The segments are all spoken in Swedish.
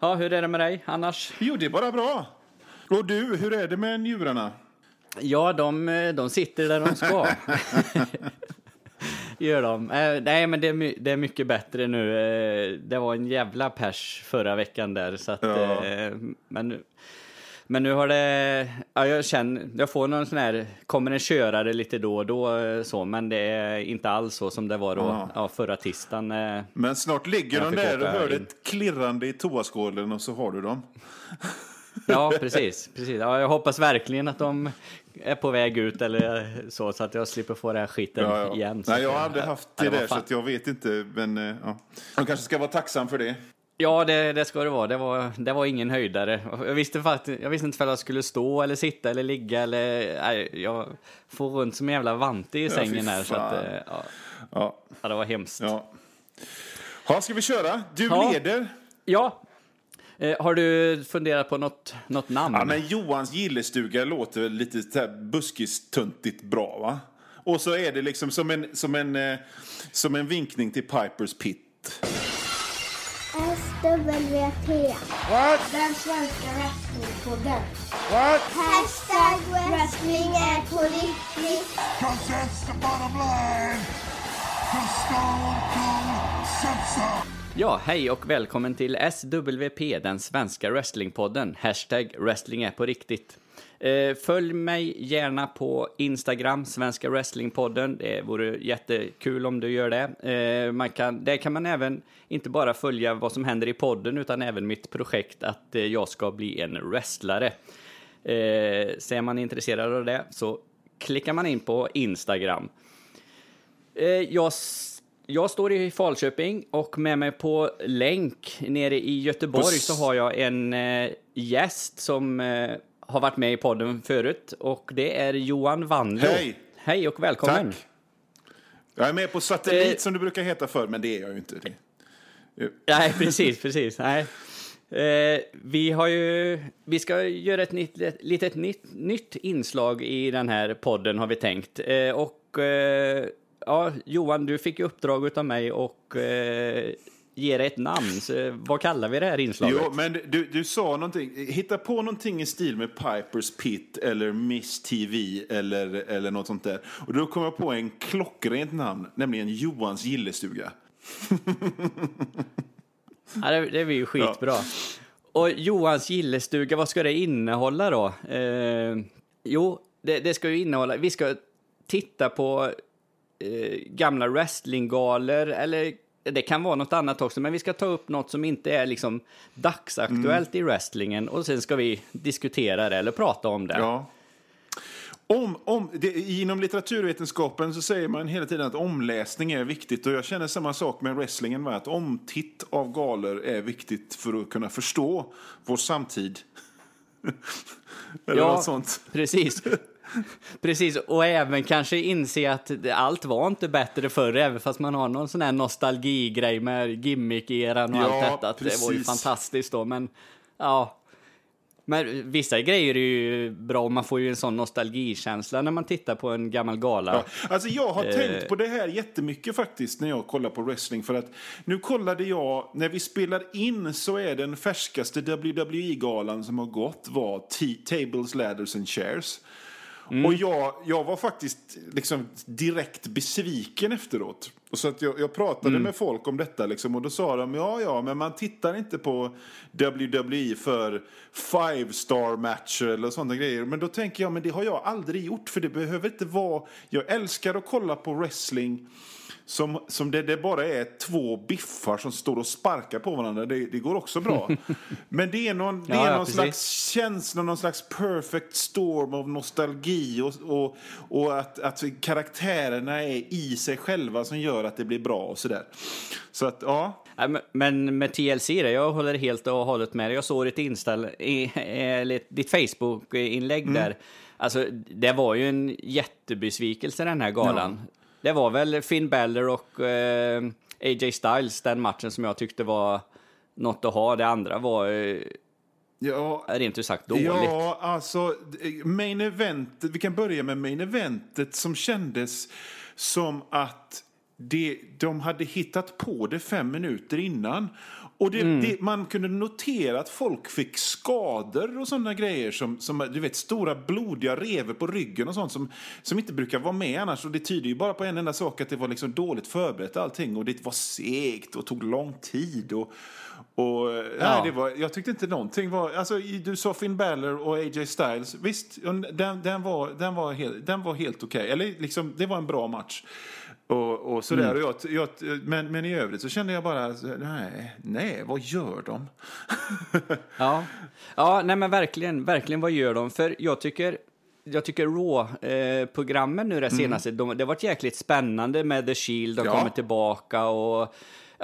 Ja, hur är det med dig annars? Jo, det är bara bra. Och du, hur är det med njurarna? Ja, de, de sitter där de ska. Gör de. Eh, nej, men det är, det är mycket bättre nu. Eh, det var en jävla pers förra veckan där, så att... Ja. Eh, men, men nu har det... Ja, jag känner... Jag får någon sån här... Kommer en körare lite då och då, eh, så, men det är inte alls så som det var då, Ja. ja, förra tisdagen. eh. Men snart ligger de där och hör in. ett klirrande i toaskålen och så har du dem. Ja, precis. precis. Ja, jag hoppas verkligen att de är på väg ut eller så, så att jag slipper få den här skiten Ja, ja. igen. Nej, jag har aldrig haft det var där så jag vet inte. Men eh, ja. Jag kanske ska vara tacksam för det. Ja, det, det ska det vara. Det var, det var ingen höjdare. Jag visste, faktiskt, jag visste inte om jag skulle stå eller sitta eller ligga eller... Nej, jag får runt som en jävla vante i sängen här. Så att, eh, ja, Ja, ja, det var hemskt. Ja. ja. Ha, ska vi köra? Du Ja. leder. Eh, har du funderat på något, något namn? Ja, men Johans gillestuga låter lite buskistuntigt bra, va? Och så är det liksom som en, som en, eh, som en vinkning till Pipers Pit. SWT. Den svenska wrestlingpodden. Hashtag wrestling är på riktigt. Cause that's the bottom line. From Stone Cold Simpson. Ja, hej och välkommen till SWP, den svenska wrestlingpodden. Hashtag wrestling är på riktigt. Eh, följ mig gärna på Instagram, Svenska Wrestlingpodden. Det vore jättekul om du gör det. Eh, man kan, där kan man även inte bara följa vad som händer i podden utan även mitt projekt att eh, jag ska bli en wrestlare. Så är man intresserad av det så klickar man in på Instagram. Jag, jag står i Falköping och med mig på länk nere i Göteborg Puss. så har jag en eh, gäst som eh, har varit med i podden förut och det är Johan Wandlo. Hej. Hej och välkommen! Tack. Jag är med på satellit Eh. som det brukar heta förr, men det är jag ju inte. Det. Nej, precis, precis. Nej. Eh, vi har ju, vi ska göra ett nytt, litet nytt, nytt inslag i den här podden har vi tänkt. Eh, och eh, ja, Johan, du fick ju uppdrag av mig och ge det ett namn. Så, vad kallar vi det här inslaget? Jo, men du, du sa någonting. Hitta på någonting i stil med Pipers Pit eller Miss TV eller, eller något sånt där. Och då kom jag på en klockrent namn, nämligen Johans gillestuga. Ja, det, det blir ju skitbra. Och Johans gillestuga, vad ska det innehålla då? Eh, jo, det, det ska ju innehålla, vi ska titta på eh, gamla wrestlinggalor, eller det kan vara något annat också, men vi ska ta upp något som inte är liksom dagsaktuellt i wrestlingen och sen ska vi diskutera det eller prata om det. Ja. Om, om, det, inom litteraturvetenskapen så säger man hela tiden att omläsning är viktigt. Och jag känner samma sak med wrestlingen. Att omtitt av galor är viktigt för att kunna förstå vår samtid. Eller Ja. något sånt. Precis. Precis, och även kanske inse att allt var inte bättre förr, även fast man har någon sån här nostalgigrej med gimmick-eran och Ja, allt detta. Att det var ju precis. fantastiskt då, men ja. Men vissa grejer är ju bra, man får ju en sån nostalgikänsla när man tittar på en gammal gala. Ja, alltså jag har Eh. tänkt på det här jättemycket faktiskt när jag kollar på wrestling. För att nu kollade jag, när vi spelar in så är den färskaste WWE-galan som har gått var Tables, Ladders and Chairs. Mm. Och jag, jag var faktiskt liksom direkt besviken efteråt. Och så att jag, jag pratade Mm. med folk om detta liksom, och då sa de ja, ja, men man tittar inte på WWE för five star matcher eller sådana grejer. Men då tänker jag, men det har jag aldrig gjort för det behöver inte vara... Jag älskar att kolla på wrestling som, som det, det bara är två biffar som står och sparkar på varandra. Det, det går också bra. Men det är någon, det Ja, är ja, någon precis. slags känsla, någon slags perfect storm av nostalgi och, och, och att, att karaktärerna är i sig själva som gör att det blir bra och sådär. Så att, ja. Men- med TLC, där, jag håller helt och hållet med dig. Jag såg ditt, Insta, i- eller ditt Facebook-inlägg där. Alltså, det var ju en jättebesvikelse den här galan. Det var väl Finn Balor och eh, AJ Styles, den matchen som jag tyckte var något att ha. Det andra var eh, Ja, rent ut sagt dåligt. Ja, alltså main eventet, vi kan börja med main eventet som kändes som att det, de hade hittat på det fem minuter innan. Och det, Mm. det, man kunde notera att folk fick skador och sådana grejer som, som du vet, stora blodiga revor på ryggen och sånt som, som inte brukar vara med annars. Och det tyder ju bara på en enda sak, att det var liksom dåligt förberett allting och det var segt och tog lång tid. Och, och, nej, det var, jag tyckte inte någonting var... Alltså, du sa Finn Balor och AJ Styles. Visst, den, den var, den var helt, den var helt okej. Eller liksom, det var en bra match. Och, och sådär. Mm. Och jag, jag, men, men i övrigt så kände jag bara, nej, nej vad gör de? Ja, ja nej men verkligen, verkligen vad gör de? För jag tycker, jag tycker Raw-programmen nu det senaste, de, det har varit jäkligt spännande med The Shield, de Ja. kommer tillbaka och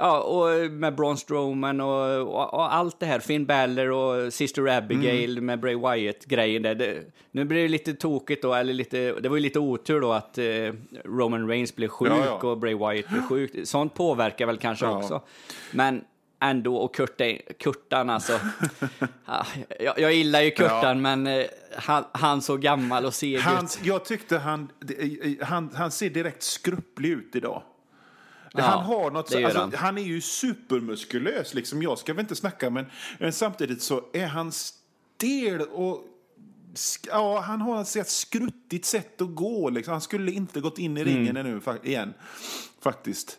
Ja, och med Braun Strowman och, och, och allt det här. Finn Balor och Sister Abigail med Bray Wyatt-grejen där. Det, nu blir det lite tokigt då, eller lite, det var ju lite otur då att eh, Roman Reigns blev sjuk Ja, ja. och Bray Wyatt blev sjuk. Sånt påverkar väl kanske Ja. också. Men ändå, och Kurt, Kurtan alltså. Ja, jag, jag gillar ju Kurtan, men eh, han, han så gammal och seg ut. jag tyckte han, han, han ser direkt skrupplig ut idag. Ja, han har något, alltså, han. han. är ju supermuskulös, liksom. jag ska väl inte snacka, men, men samtidigt så är han stel och Ja, han har ett skruttigt sätt att gå. Liksom. Han skulle inte gått in i Mm. ringen ännu fa- igen, faktiskt.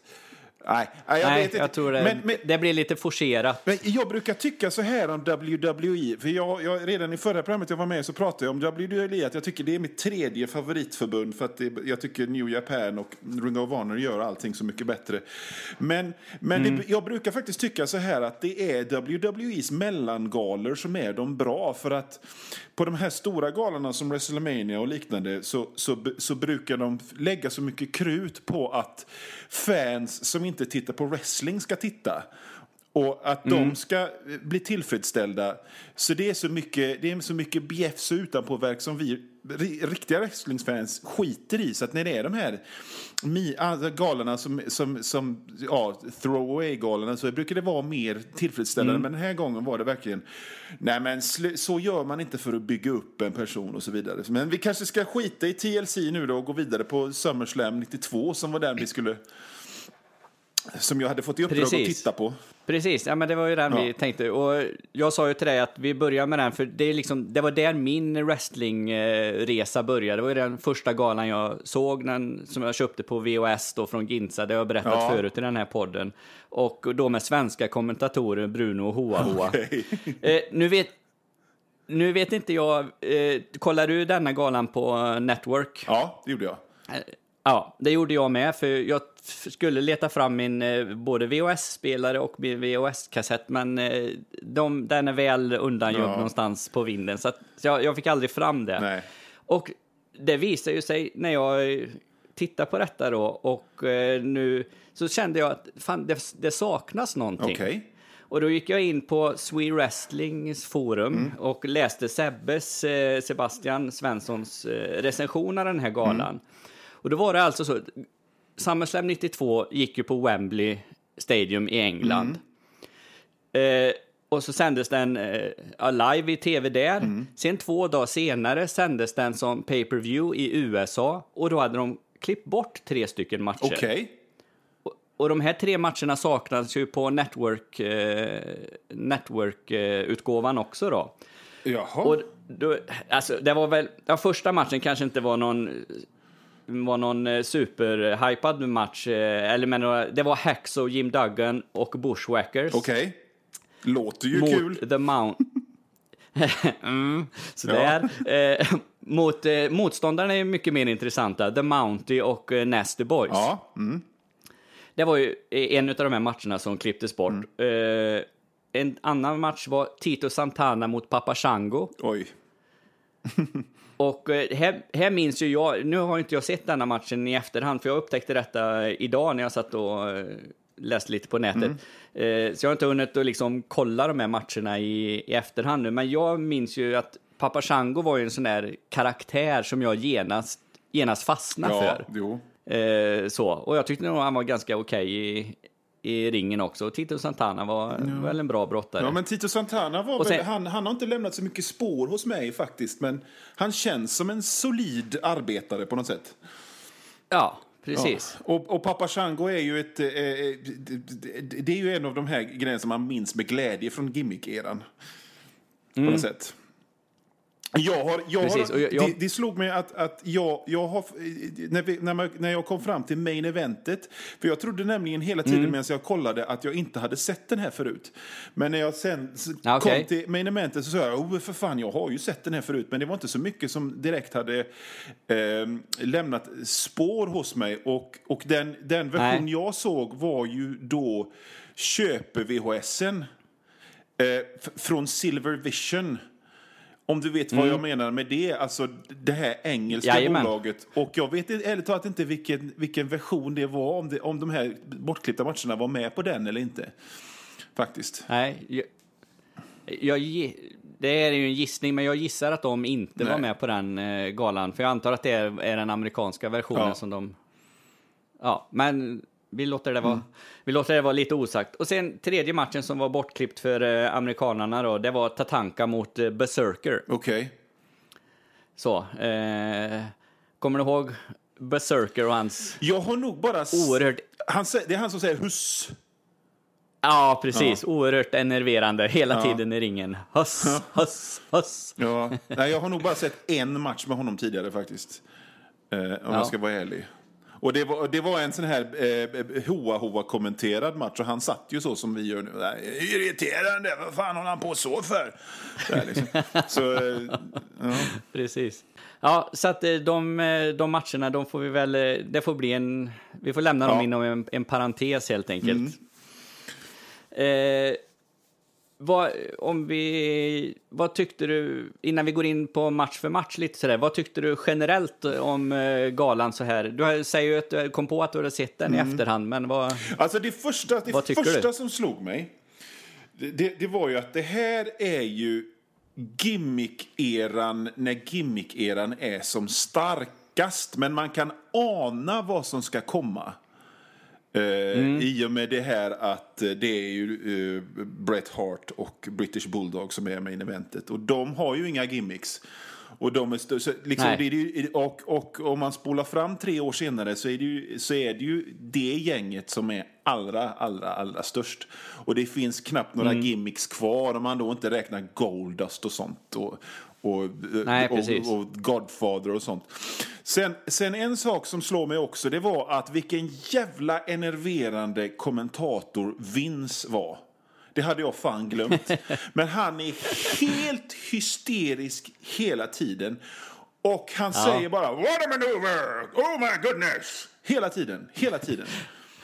Nej, jag Nej, vet inte. jag tror det, Men, men, det blir lite forcerat. men jag brukar tycka så här om WWE, för jag, jag, redan i förra programmet jag var med så pratade jag om WWE, att jag tycker det är mitt tredje favoritförbund för att det, jag tycker New Japan och Ring of Honor gör allting så mycket bättre. Men, men det, jag brukar faktiskt tycka så här att det är WWEs mellangalor som är de bra, för att på de här stora galorna som WrestleMania och liknande så, så, så brukar de lägga så mycket krut på att fans som inte tittar på wrestling ska titta. Och att de ska eh, bli tillfredsställda. Så det är så mycket, det är så mycket bjäfs och utanpåverk som vi ri- riktiga wrestlingfans skiter i. Så att när det är de här galorna som, som, som ja, throwaway-galorna så brukar det vara mer tillfredsställande. Men den här gången var det verkligen, nej men så gör man inte för att bygga upp en person och så vidare. Men vi kanske ska skita i TLC nu då och gå vidare på SummerSlam 92 som var den vi skulle som jag hade fått i uppdrag Precis. att titta på. Precis, ja, men det var ju den Ja. vi tänkte. Och jag sa ju till dig att vi börjar med den, för det, är liksom, det var där min wrestlingresa började. Det var ju den första galan jag såg, den, som jag köpte på VHS då från Ginza, det har jag berättat Ja. förut i den här podden. Och då med svenska kommentatorer, Bruno och Hoa Hoa. Okej. Eh, nu vet... Nu vet inte jag, eh, kollar du denna galan på Network? Ja, det gjorde jag. Ja, det gjorde jag med, för jag skulle leta fram min eh, både VHS-spelare och min VHS-kassett, men eh, de, den är väl undangömd Ja. någonstans på vinden, så, att, så jag, jag fick aldrig fram det. Nej. Och det visar ju sig när jag eh, tittar på detta då, och nu så kände jag att fan, det, det saknas någonting. Okej. Och då gick jag in på Swede Wrestlings forum och läste Sebbes, Sebastian Svenssons recension av den här galan. Och då var det alltså så, SummerSlam 92 gick ju på Wembley Stadium i England. Eh, och så sändes den eh, live i tv där. Sen två dagar senare sändes den som pay-per-view i USA och då hade de klippt bort tre stycken matcher. Okej. Och- Och de här tre matcherna saknas ju på Network, eh, Network-utgåvan också då. Jaha. Och då, alltså, det var väl, ja, första matchen kanske inte var någon var någon eh, superhypad match, eh, eller men några- det var Hacksaw, Jim Duggan och Bushwhackers Okej. Låter ju mot kul. The Mount. mm, sådär. Eh, mot, eh, motståndarna är mycket mer intressanta, The Mountie och eh, Nasty Boys. Ja. Mm. Det var ju en av de här matcherna som klipptes bort. Mm. Eh, en annan match var Tito Santana mot Papa Shango. Oj. Och eh, här, här minns ju jag, nu har inte jag sett denna matchen i efterhand, för jag upptäckte detta idag när jag satt och eh, läste lite på nätet. Eh, så jag har inte hunnit att liksom kolla de här matcherna i, i efterhand nu, men jag minns ju att Papa Shango var ju en sån där karaktär som jag genast, genast fastnade Ja, för. jo. Så. Och jag tyckte nog han var ganska okej i, i ringen också. Tito Santana var väl en bra brottare. Ja, men Tito Santana var sen- väl, han, han har inte lämnat så mycket spår hos mig faktiskt, men han känns som en solid arbetare på något sätt. Ja, precis. Ja. Och, och Papa Shango är ju ett... Eh, det, det är ju en av de här grejerna som man minns med glädje från gimmick-eran. På något sätt. Jag har, jag Precis, har, jag- jag- Det, det slog mig att, att jag, jag har, när, vi, när, man, när jag kom fram till main eventet, för jag trodde nämligen hela tiden Mm. medan jag kollade att jag inte hade sett den här förut. Men när jag sen Ja, okej. kom till main eventet så sa jag, oh, för fan, jag har ju sett den här förut, men det var inte så mycket som direkt hade eh, lämnat spår hos mig. Och, och den, den version Nej. jag såg var ju då köpe-VHSen eh, f- från Silver Vision. Om du vet vad jag menar med det, alltså det här engelska Mm. Jajamän. bolaget. Och jag vet ärligt talat inte vilken, vilken version det var, om, det, om de här bortklippta matcherna var med på den eller inte. Faktiskt. Nej, jag, jag, det är ju en gissning, men jag gissar att de inte var Nej. med på den eh, galan. För jag antar att det är, är den amerikanska versionen Ja. som de... Ja, men vi låter, det vara, Mm. vi låter det vara lite osagt. Och sen tredje matchen som var bortklippt för eh, amerikanarna då, det var Tatanka mot eh, Berserker. Okej. Så, eh, kommer du ihåg Berserker och hans Jag har nog bara... oerhört... Han, det är han som säger huss. Ja, precis. Oerhört enerverande hela Ja. tiden i ringen. Huss, huss, huss. Ja. Nej, jag har nog bara sett en match med honom tidigare faktiskt. Eh, om Ja. jag ska vara ärlig. Och det var, det var en sån här eh, hoa-hoa-kommenterad match och han satt ju så som vi gör nu. Irriterande, vad fan håller han på så för? Det här, liksom. Så, eh, ja. Precis. Ja, så att eh, de, eh, de matcherna, de får vi väl, eh, det får bli en, vi får lämna dem Ja. inom en, en parentes helt enkelt. Eh, vad, om vi, vad tyckte du, innan vi går in på match för match lite sådär, vad tyckte du generellt om eh, galan så här? Du säger ju att du kom på att du hade sett den i efterhand, men vad... Alltså det första, det första du? som slog mig, det, det, det var ju att det här är ju gimmick-eran när gimmick-eran är som starkast. Men man kan ana vad som ska komma. Eh, I och med det här att eh, det är ju eh, Bret Hart och British Bulldog som är med i eventet. Och de har ju inga gimmicks. Och, de är så liksom, det är ju, och, och om man spolar fram tre år senare så är, det ju, så är det ju det gänget som är allra, allra, allra störst. Och det finns knappt några gimmicks kvar om man då inte räknar Goldust och sånt. Och, och, Nej, och, och, Godfather och sånt. Sen, sen en sak som slår mig också, det var att vilken jävla enerverande kommentator Vince var. Det hade jag fan glömt. Men han är helt hysterisk hela tiden. Och han säger bara “What a maneuver! Oh my goodness!” Hela tiden, hela tiden.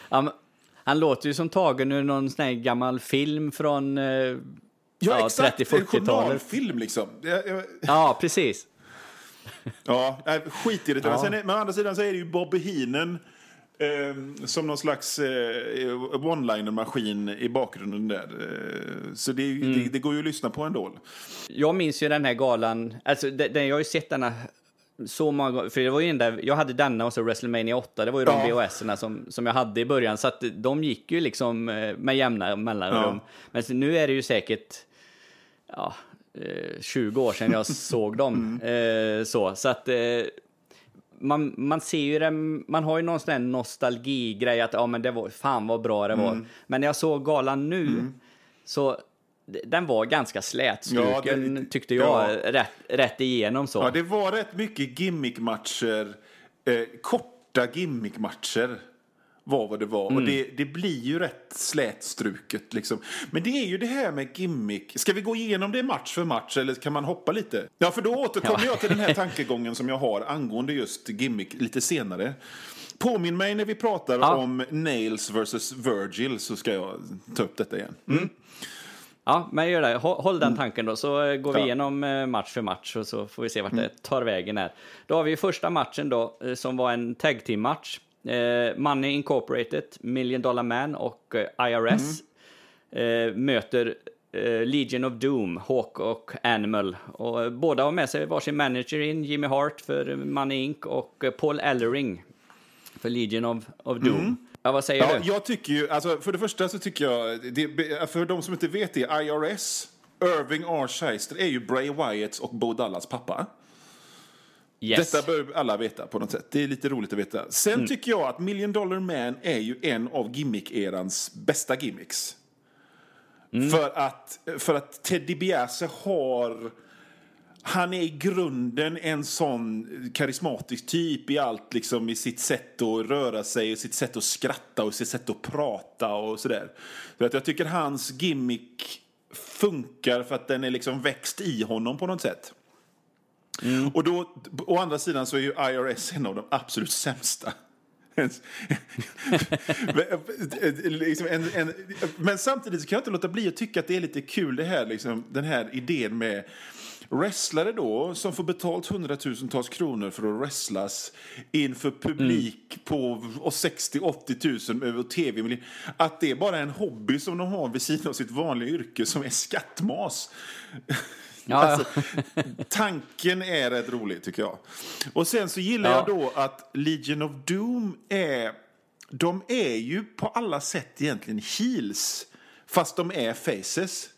Ja, han låter ju som tagen ur någon sån gammal film från eh, Ja, Ja, exakt. En 30-40-talet. journalfilm liksom. Ja, precis. Ja, skitirriterande. Ja. Sen, men å andra sidan så är det ju Bobby Heenan eh, som någon slags eh, one-liner-maskin i bakgrunden där. Eh, så det, Mm. det, det går ju att lyssna på ändå. Jag minns ju den här galan, alltså den, jag har ju sett denna så många gånger, för det var ju den där, jag hade denna och så WrestleMania 8, det var ju de Ja. VHS-erna som, som jag hade i början, så att de gick ju liksom eh, med jämna mellanrum. Men så nu är det ju säkert, ja, eh, 20 år sedan jag såg dem. Eh, så, så att eh, man, man ser ju det, man har ju någon sån här nostalgigrej att ja men det var, fan vad bra det var. Men när jag såg galan nu, så d- den var ganska slätstruken Ja, det- tyckte jag, ja. rätt, rätt igenom så. Ja, det var rätt mycket gimmickmatcher. Eh, korta gimmickmatcher var vad det var. Mm. Och det, det blir ju rätt slätstruket liksom. Men det är ju det här med gimmick. Ska vi gå igenom det match för match eller kan man hoppa lite? Ja, för då återkommer Ja. jag till den här tankegången som jag har angående just gimmick lite senare. Påminn mig när vi pratar Ja. om Nails vs Virgil så ska jag ta upp detta igen. Mm. Ja, men gör det. Hå- Håll den tanken då, så eh, går vi igenom eh, match för match och så får vi se vart det tar vägen här. Då har vi första matchen då, eh, som var en tag team match. Eh, Money Incorporated, Million Dollar Man och eh, IRS eh, möter eh, Legion of Doom, Hawk och Animal. Och eh, båda har med sig varsin manager in, Jimmy Hart för Money Inc och eh, Paul Ellering för Legion of, of Doom. Ja, vad säger Ja, du? jag tycker ju, alltså för det första så tycker jag, det, för de som inte vet det, IRS, Irving R. Scheister är ju Bray Wyatts och Bo Dallas pappa. Yes. Detta bör alla veta på något sätt. Det är lite roligt att veta. Sen Mm. tycker jag att Million Dollar Man är ju en av gimmick-erans bästa gimmicks. Mm. För, att, för att Ted DiBiase har... Han är i grunden en sån karismatisk typ i allt, liksom i sitt sätt att röra sig, sitt sätt att skratta och sitt sätt att prata och sådär. Så att jag tycker hans gimmick funkar för att den är liksom växt i honom på något sätt. Och då, å andra sidan så är ju IRS en av de absolut sämsta. liksom en, en, men samtidigt kan jag inte låta bli att tycka att det är lite kul det här, liksom, den här idén med wrestlare då som får betalt hundratusentals kronor för att wrestlas inför publik på 60-80 000 över tv Att det är bara en hobby som de har vid sidan av sitt vanliga yrke som är skattmas. Ja, Alltså, tanken är rätt rolig tycker jag. Och sen så gillar Ja. jag då att Legion of Doom är... De är ju på alla sätt egentligen heels. Fast de är faces.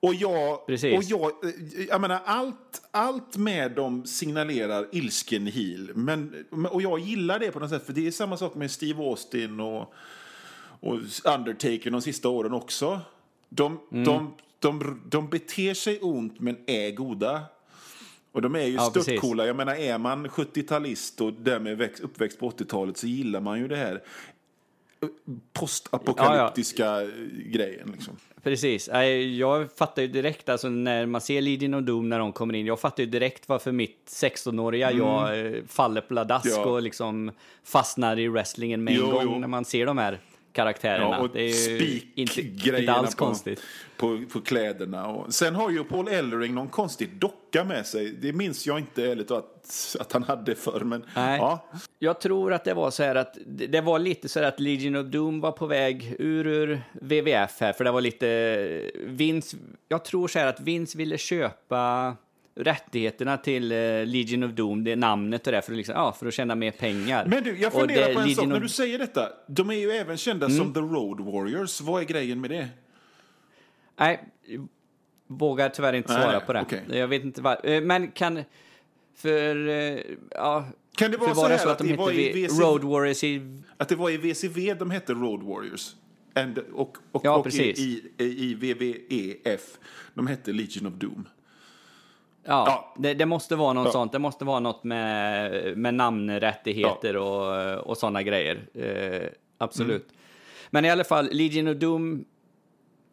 Och jag, Precis. och jag, jag menar allt, allt med dem signalerar ilsken heel. Men, och jag gillar det på något sätt. För det är samma sak med Steve Austin och, och Undertaker de sista åren också. De, Mm. de, de, de beter sig ont men är goda. Och de är ju Ja, störtcoola. Jag menar, är man 70-talist och därmed växt, uppväxt på 80-talet så gillar man ju det här postapokalyptiska grejen. Liksom. Precis. Jag fattar ju direkt, alltså när man ser Legion of Doom när de kommer in, jag fattar ju direkt varför mitt 16-åriga jag eh, faller pladask Mm. Ja. och liksom fastnar i wrestlingen med en Jo, gång jo. när man ser de här karaktärerna. Ja, och det är ju inte, inte alls på, konstigt. På, på kläderna. Och sen har ju Paul Ellering någon konstig docka med sig. Det minns jag inte ärligt att, att han hade förr. Men, Nej. ja. Jag tror att det var så här att det det var lite så här att Legion of Doom var på väg ur, ur WWF här, för det var lite Vince. Jag tror så här att Vince ville köpa rättigheterna till eh, Legion of Doom, det namnet och det, för att, liksom, ja, för att tjäna mer pengar. Men du, jag funderar det på en sak. Legion När of- du säger detta, de är ju även kända Mm. som The Road Warriors. Vad är grejen med det? Nej, vågar tyvärr inte svara nej, på det. okej. Jag vet inte vad. eh, Men kan... För... eh, Ja, Kan det vara så här så att att de det hette var i vi- WC Road Warriors i... Att det var i VCV de hette Road Warriors. And, och och, Ja, och precis. i, i, i VVEF, de hette Legion of Doom. Ja, Ja. Det, det måste vara något Ja. sånt. Det måste vara något med, med namnrättigheter och, och sådana grejer. Eh, absolut. Mm. Men i alla fall, Legion of Doom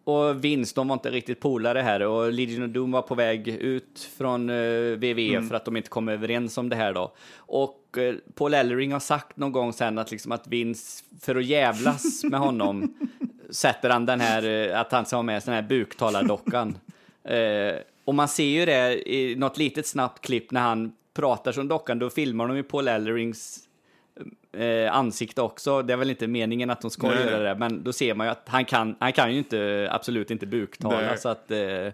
och Vince, de var inte riktigt polare här. Och Legion of Doom var på väg ut från eh, WWE Mm. för att de inte kom överens om det här då. Och eh, Paul Ellering har sagt någon gång sen att, liksom, att Vince, för att jävlas med honom, sätter han den här, eh, att han ska ha med den här buktalardockan. Eh, och man ser ju det i något litet snabbt klipp när han pratar som dockan, då filmar de ju Paul Ellerings eh, ansikte också. Det är väl inte meningen att de ska Nej, göra nej. det, men då ser man ju att han kan, han kan ju inte, absolut inte buktala. Nej. Så att, eh,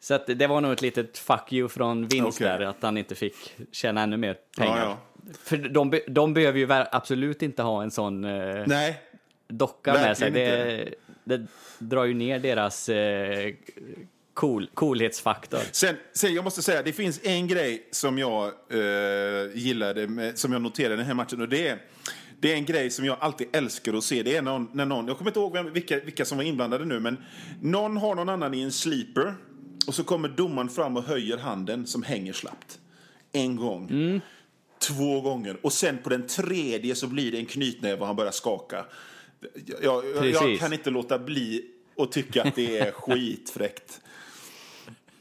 så att det var nog ett litet fuck you från Vince Okej. där, att han inte fick tjäna ännu mer pengar. Ja, För de, de behöver ju absolut inte ha en sån eh, Nej, docka med sig. verkligen Det, det drar ju ner deras eh, cool, coolhetsfaktor. Sen, sen, jag måste säga, det finns en grej som jag eh, gillade, med, som jag noterade i den här matchen. Och det är, det är en grej som jag alltid älskar att se. Det är någon, när någon, jag kommer inte ihåg vem, vilka, vilka som var inblandade nu, men någon har någon annan i en sleeper. Och så kommer domaren fram och höjer handen som hänger slappt. En gång. Två gånger. Och sen på den tredje så blir det en knytnäve och han börjar skaka. Jag, jag, jag kan inte låta bli att tycka att det är skitfräckt.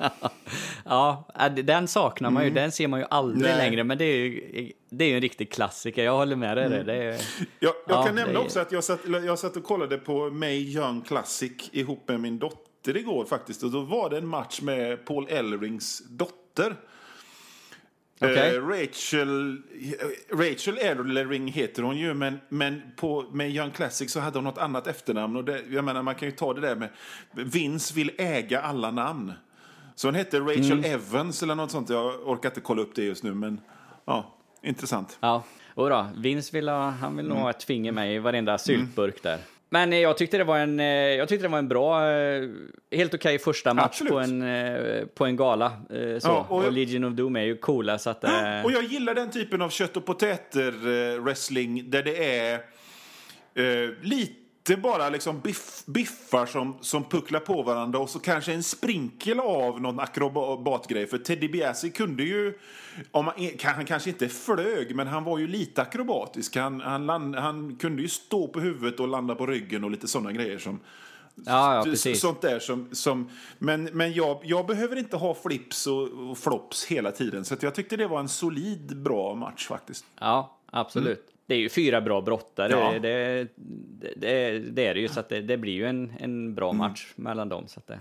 Ja, äh, den saknar man ju. Den ser man ju aldrig Mm. Nej. längre. Men det är ju, det är ju en riktig klassiker. Jag håller med dig där. Det är, Jag, jag Ja, kan nämna är- också att jag satt, jag satt och kollade på May Young Classic ihop med min dotter igår faktiskt. Och då var det en match med Paul Ellerings dotter. Okej. Eh, Rachel, Rachel Ellering heter hon ju, men, men på May Young Classic så hade hon något annat efternamn. Och det, jag menar, man kan ju ta det där med Vince vill äga alla namn. Så hon hette Rachel Mm. Evans eller något sånt. Jag orkar inte kolla upp det just nu, men ja, intressant. ja. Och då, Vince vill ha, han vill nog Mm. ha ett finger med i varenda syltburk där. Men jag tyckte det var en, eh, jag tyckte det var en bra, eh, helt okej första match Absolut. på en, eh, på en gala. eh, Så. Ja, och och, Legion of Doom är ju coola så att... eh, Och jag gillar den typen av kött och potäter-wrestling där det är eh, lite bara liksom biff, biffar som, som pucklar på varandra och så kanske en sprinkel av någon akrobatgrej. För Teddy Biasi kunde ju, om man, han kanske inte flög, men han var ju lite akrobatisk. Han, han, land, han kunde ju stå på huvudet och landa på ryggen och lite sådana grejer som Ja, ja, precis. Sånt där som... som men men jag, jag behöver inte ha flips och, och flops hela tiden. Så jag tyckte det var en solid, bra match faktiskt. Ja, absolut. Det är ju fyra bra brottare, Mm. Ja. det, det, det, det är det ju, så att det, det blir ju en, en bra match mellan dem. Så att.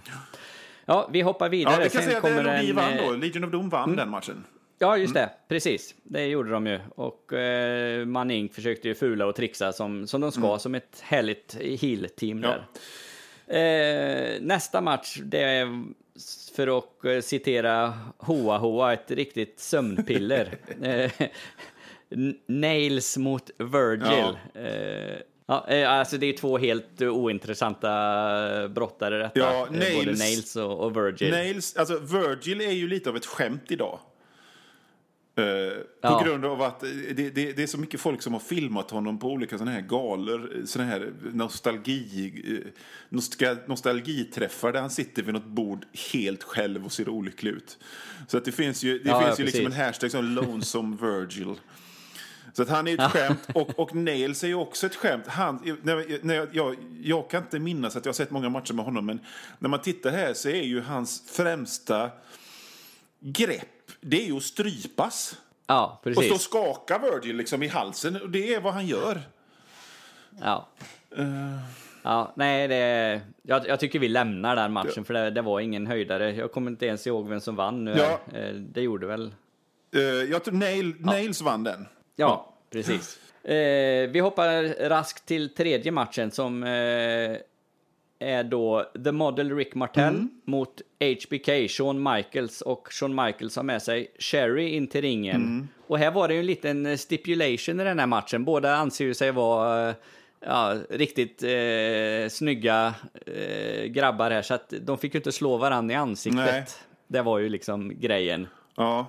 Ja, vi hoppar vidare. Mm. Ja, vi kan Sen säga att kommer en, vann eh, då. Legion of Doom vann den matchen. Ja, just det. Precis. Det gjorde de ju. Och eh, Manning försökte ju fula och trixa som, som de ska, som ett härligt heel-team Mm. Ja. där. Eh, nästa match, det är för att eh, citera Hoa Hoa, ett riktigt sömnpiller. eh, Nails mot Virgil. Eh, ja, eh, alltså det är två helt eh, ointressanta brottare detta. Ja, Eh, Både Nails- Nails och, och Virgil. Nails, alltså Virgil är ju lite av ett skämt idag. Eh, på Ja. grund av att det, det, det är så mycket folk som har filmat honom på olika såna här galor, såna här nostalgi, eh, nostal, nostalgiträffar där han sitter vid något bord helt själv och ser olycklig ut. Så att det finns ju, det Ja, finns ju liksom en hashtag som Lonesome Virgil. Så att han är ett skämt och, och Nails är ju också ett skämt. Han, när, när jag, jag, jag kan inte minnas att jag har sett många matcher med honom men när man tittar här så är ju hans främsta grepp det är ju att strypas. Ja, Och stå och precis. skaka Virgil liksom i halsen. Och det är vad han gör. Ja. Ja, nej, det, jag, jag tycker vi lämnar den matchen för det, det var ingen höjdare. Jag kommer inte ens ihåg vem som vann nu. Ja. Eh, Det gjorde väl... Uh, jag tror Nail, Nails vann den. Ja, precis. Eh, vi hoppar raskt till tredje matchen som eh, är då The Model Rick Martel Mm. mot HBK, Shawn Michaels. Och Shawn Michaels har med sig Sherry in till ringen. Mm. Och här var det ju en liten stipulation i den här matchen. Båda anser ju sig vara eh, ja, riktigt eh, snygga eh, grabbar här, så att de fick ju inte slå varandra i ansiktet. Nej. Det var ju liksom grejen. Ja.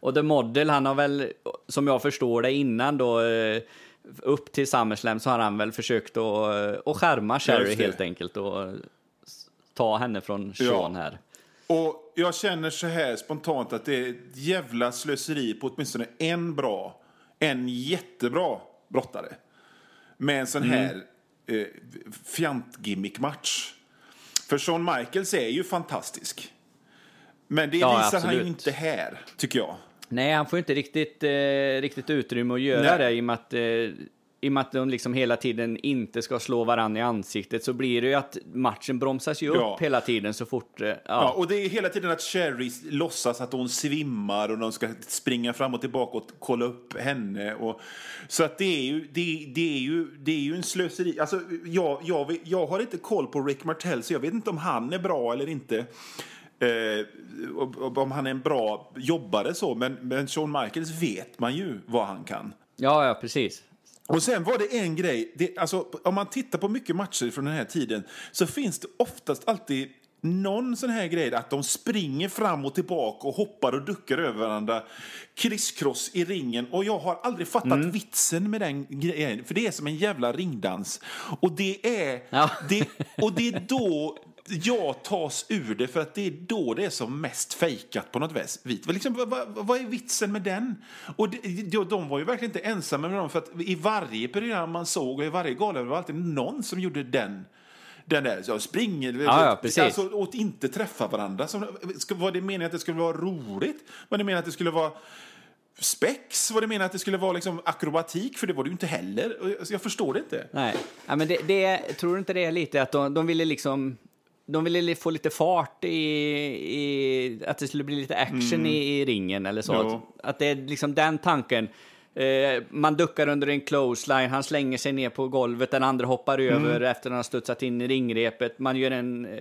Och The Model, han har väl, som jag förstår det innan då, eh, upp till SummerSlam så har han väl försökt att, eh, att skärma Sherry helt enkelt och ta henne från Ja. Sean här. Och jag känner så här spontant att det är ett jävla slöseri på åtminstone en bra, en jättebra brottare. Med en sån Mm. här eh, fjant-gimmick-match. För Shawn Michaels är ju fantastisk. Men det Ja, visar han ju absolut. inte här, tycker jag. Nej, han får inte riktigt, eh, riktigt utrymme att göra Nej. det i och med att eh, i och med att de liksom hela tiden inte ska slå varandra i ansiktet så blir det ju att matchen bromsas ju upp Ja. hela tiden så fort... eh, Ja, Ja, och det är hela tiden att Sherry låtsas att hon svimmar och de ska springa fram och tillbaka och kolla upp henne. Och, så att det är ju, det, det är ju, det är ju en slöseri. Alltså, jag, jag, jag har inte koll på Rick Martell så jag vet inte om han är bra eller inte. Eh, om han är en bra jobbare så, men, men Shawn Michaels vet man ju vad han kan. ja, ja, precis. Och sen var det en grej, det, alltså, om man tittar på mycket matcher från den här tiden så finns det oftast alltid någon sån här grej att de springer fram och tillbaka och hoppar och duckar över varandra crisscross i ringen och jag har aldrig fattat vitsen med den grejen för det är som en jävla ringdans och det är, Ja. det, och det är då jag tas ur det för att det är då det är som mest fejkat på något vis. Vad, liksom, vad, vad, vad är vitsen med den? Och de, de var ju verkligen inte ensamma med dem för att i varje program man såg och i varje gala var det alltid någon som gjorde den. Den där, så springer, Ja, ja, precis. alltså åt inte träffa varandra. Ska, var det meningen att det skulle vara roligt? Var det meningen att det skulle vara spex? Var det meningen att det skulle vara liksom akrobatik? För det var det ju inte heller. Jag- Jag förstår det inte. Nej, ja, men det, det, tror du inte det är lite att de, de ville liksom... De ville få lite fart i, i... Att det skulle bli lite action i, i ringen eller så. Mm. Jo. Att, att det är liksom den tanken. Eh, man duckar under en clothesline, han slänger sig ner på golvet, den andra hoppar Mm. över efter att han har studsat in i ringrepet. Man gör en, eh,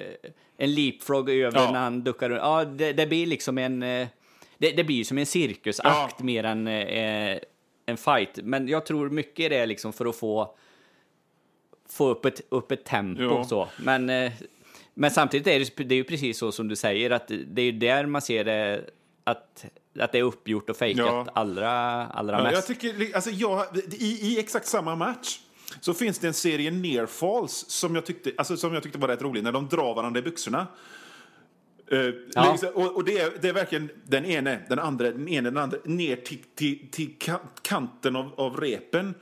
en leapfrog över Ja. när han duckar. Ja, det, det blir liksom en... eh, Det, det blir som en cirkusakt Ja. mer än eh, en fight. Men jag tror mycket är det liksom för att få få upp ett, upp ett tempo Ja. så. Men, eh, men samtidigt är det, det är ju precis så som du säger, att det är ju där man ser det, att, att det är uppgjort och fejkat Ja. allra, allra Ja, mest. jag tycker, alltså, jag, i, I exakt samma match så finns det en serie near falls som jag tyckte, alltså, som jag tyckte var rätt rolig, när de drar varandra i byxorna. Eh, Ja. liksom, och och det, är, det är verkligen den ene, den andra, den ene, den andra, ner till, till, till ka- kanten av, av repen.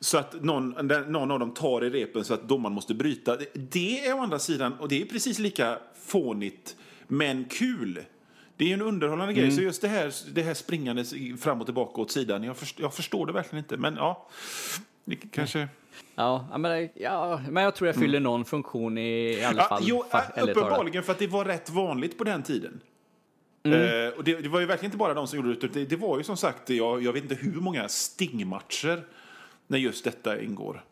Så att någon, någon av dem tar i repen så att domaren måste bryta. Det, är å andra sidan, och det är precis lika fånigt, men kul. Det är ju en underhållande grej. Så just det här, det här springandes fram och tillbaka åt sidan, jag, först, jag förstår det verkligen inte. Men ja, kanske... Ja, men, ja, men jag tror jag fyller någon funktion i, i alla Mm. Ja, fall. jo, uppenbarligen för att det var rätt vanligt på den tiden. Mm. Eh, och det, det var ju verkligen inte bara de som gjorde det, det, det var ju som sagt, jag, jag vet inte hur många stingmatcher när just detta ingår.